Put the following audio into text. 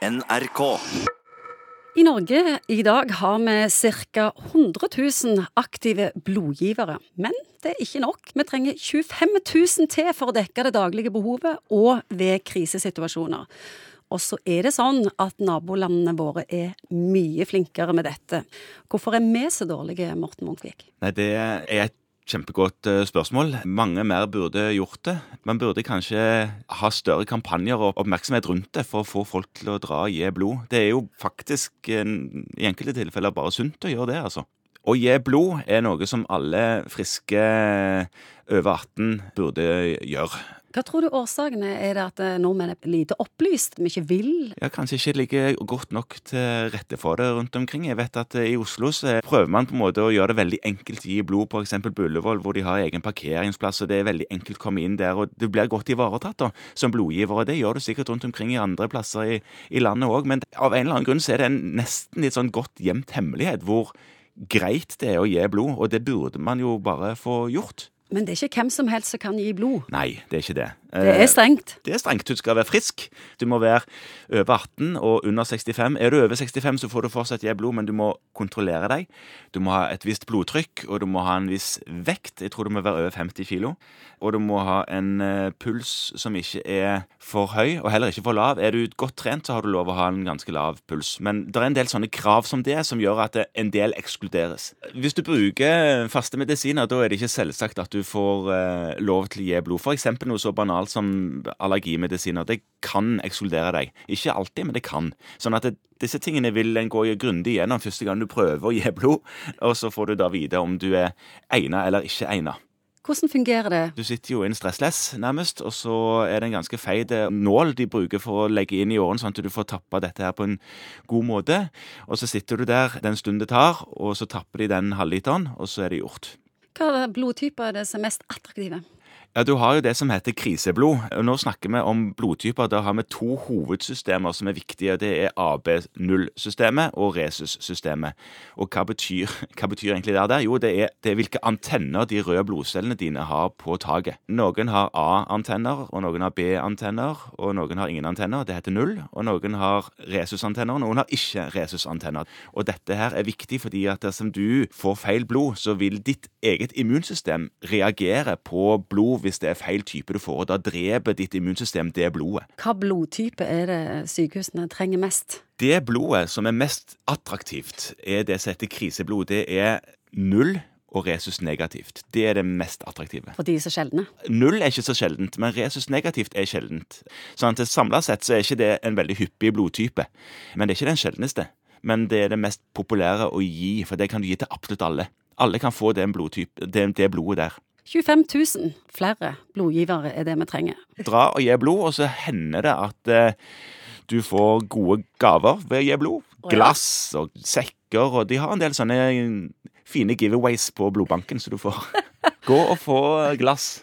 NRK. I Norge i dag har vi ca. 100 000 aktive blodgivere. Men det er ikke nok. Vi trenger 25 000 til for å dekke det daglige behovet, og ved krisesituasjoner. Og så er det sånn at nabolandene våre er mye flinkere med dette. Hvorfor er vi så dårlige, Morten Munkvik? Nei, Det er et kjempegodt eh, spørsmål. Mange mer burde gjort det. Man burde kanskje ha større kampanjer og oppmerksomhet rundt det for å få folk til å dra og gi blod. Det er jo faktisk i enkelte tilfeller bare sunt å gjøre det, altså. Å gi blod er noe som alle friske over 18 burde gjøre. Hva tror du årsaken er? Er det at eh, nordmenn er lite opplyst, vi ikke vil? Ja, Kanskje ikke ligger godt nok til rette for det rundt omkring. Jeg vet at eh, I Oslo så prøver man på en måte å gjøre det veldig enkelt å gi blod, f.eks. på Ullevål, hvor de har egen parkeringsplass. og Det er veldig enkelt å komme inn der, og du blir godt ivaretatt da, som blodgiver. og Det gjør du sikkert rundt omkring i andre plasser i, i landet òg, men av en eller annen grunn så er det en nesten litt sånn godt gjemt hemmelighet hvor greit det er å gi blod, og det burde man jo bare få gjort. Men det er ikke hvem som helst som kan gi blod. Nei, det er ikke det. Det er strengt. Det er strengt. Du skal være frisk. Du må være over 18 og under 65. Er du over 65, så får du fortsatt gi blod, men du må kontrollere deg. Du må ha et visst blodtrykk, og du må ha en viss vekt. Jeg tror du må være over 50 kilo. Og du må ha en uh, puls som ikke er for høy, og heller ikke for lav. Er du godt trent, så har du lov å ha en ganske lav puls. Men det er en del sånne krav som det, som gjør at en del ekskluderes. Hvis du bruker faste medisiner, da er det ikke selvsagt at du får uh, lov til å gi blod. For eksempel noe så banalt som allergimedisiner. Det kan ekskludere deg. Ikke alltid, men det kan. Sånn at det, disse tingene vil en gå grundig gjennom første gang du prøver å gi blod, og så får du da vite om du er egnet eller ikke egnet. Hvordan fungerer det? Du sitter jo i en stressless, nærmest, og så er det en ganske feit nål de bruker for å legge inn i åren, sånn at du får tappa dette her på en god måte. Og så sitter du der den stunden det tar, og så tapper de den halvliteren, og så er det gjort. Hva blodtyper er det som er mest attraktive? Ja, Du har jo det som heter kriseblod. Nå snakker vi om blodtyper. Da har vi to hovedsystemer som er viktige. Det er AB0-systemet og resus-systemet. Og hva betyr, hva betyr, egentlig det der? Jo, det er, det er, hvilke antenner de røde blodcellene dine har på taket. Noen har A-antenner, og noen har B-antenner, og noen har ingen antenner. Det heter null. Og noen har resus-antenner, og noen har ikke resus-antenner. Og dette her er viktig fordi at dersom du får feil blod, så vil ditt eget immunsystem reagere på blod hvis det er feil type du får. og Da dreper ditt immunsystem det blodet. Hva blodtype er det sykehusene trenger mest? Det blodet som er mest attraktivt, er det som heter kriseblod. Det er null og resus negativt. Det er det mest attraktive. For de er så sjeldne? Null er ikke så sjeldent, men resus negativt er sjeldent. Sånn at Samla sett så er ikke det en veldig hyppig blodtype. Men det er ikke den sjeldneste. Men det er det mest populære å gi, for det kan du gi til absolutt alle. Alle kan få det, det, det blodet der. 25 000 flere blodgivere er det vi trenger. Dra og gi blod, og så hender det at eh, du får gode gaver ved å gi blod. Glass og sekker, og de har en del sånne fine giveaways på blodbanken, så du får gå og få glass.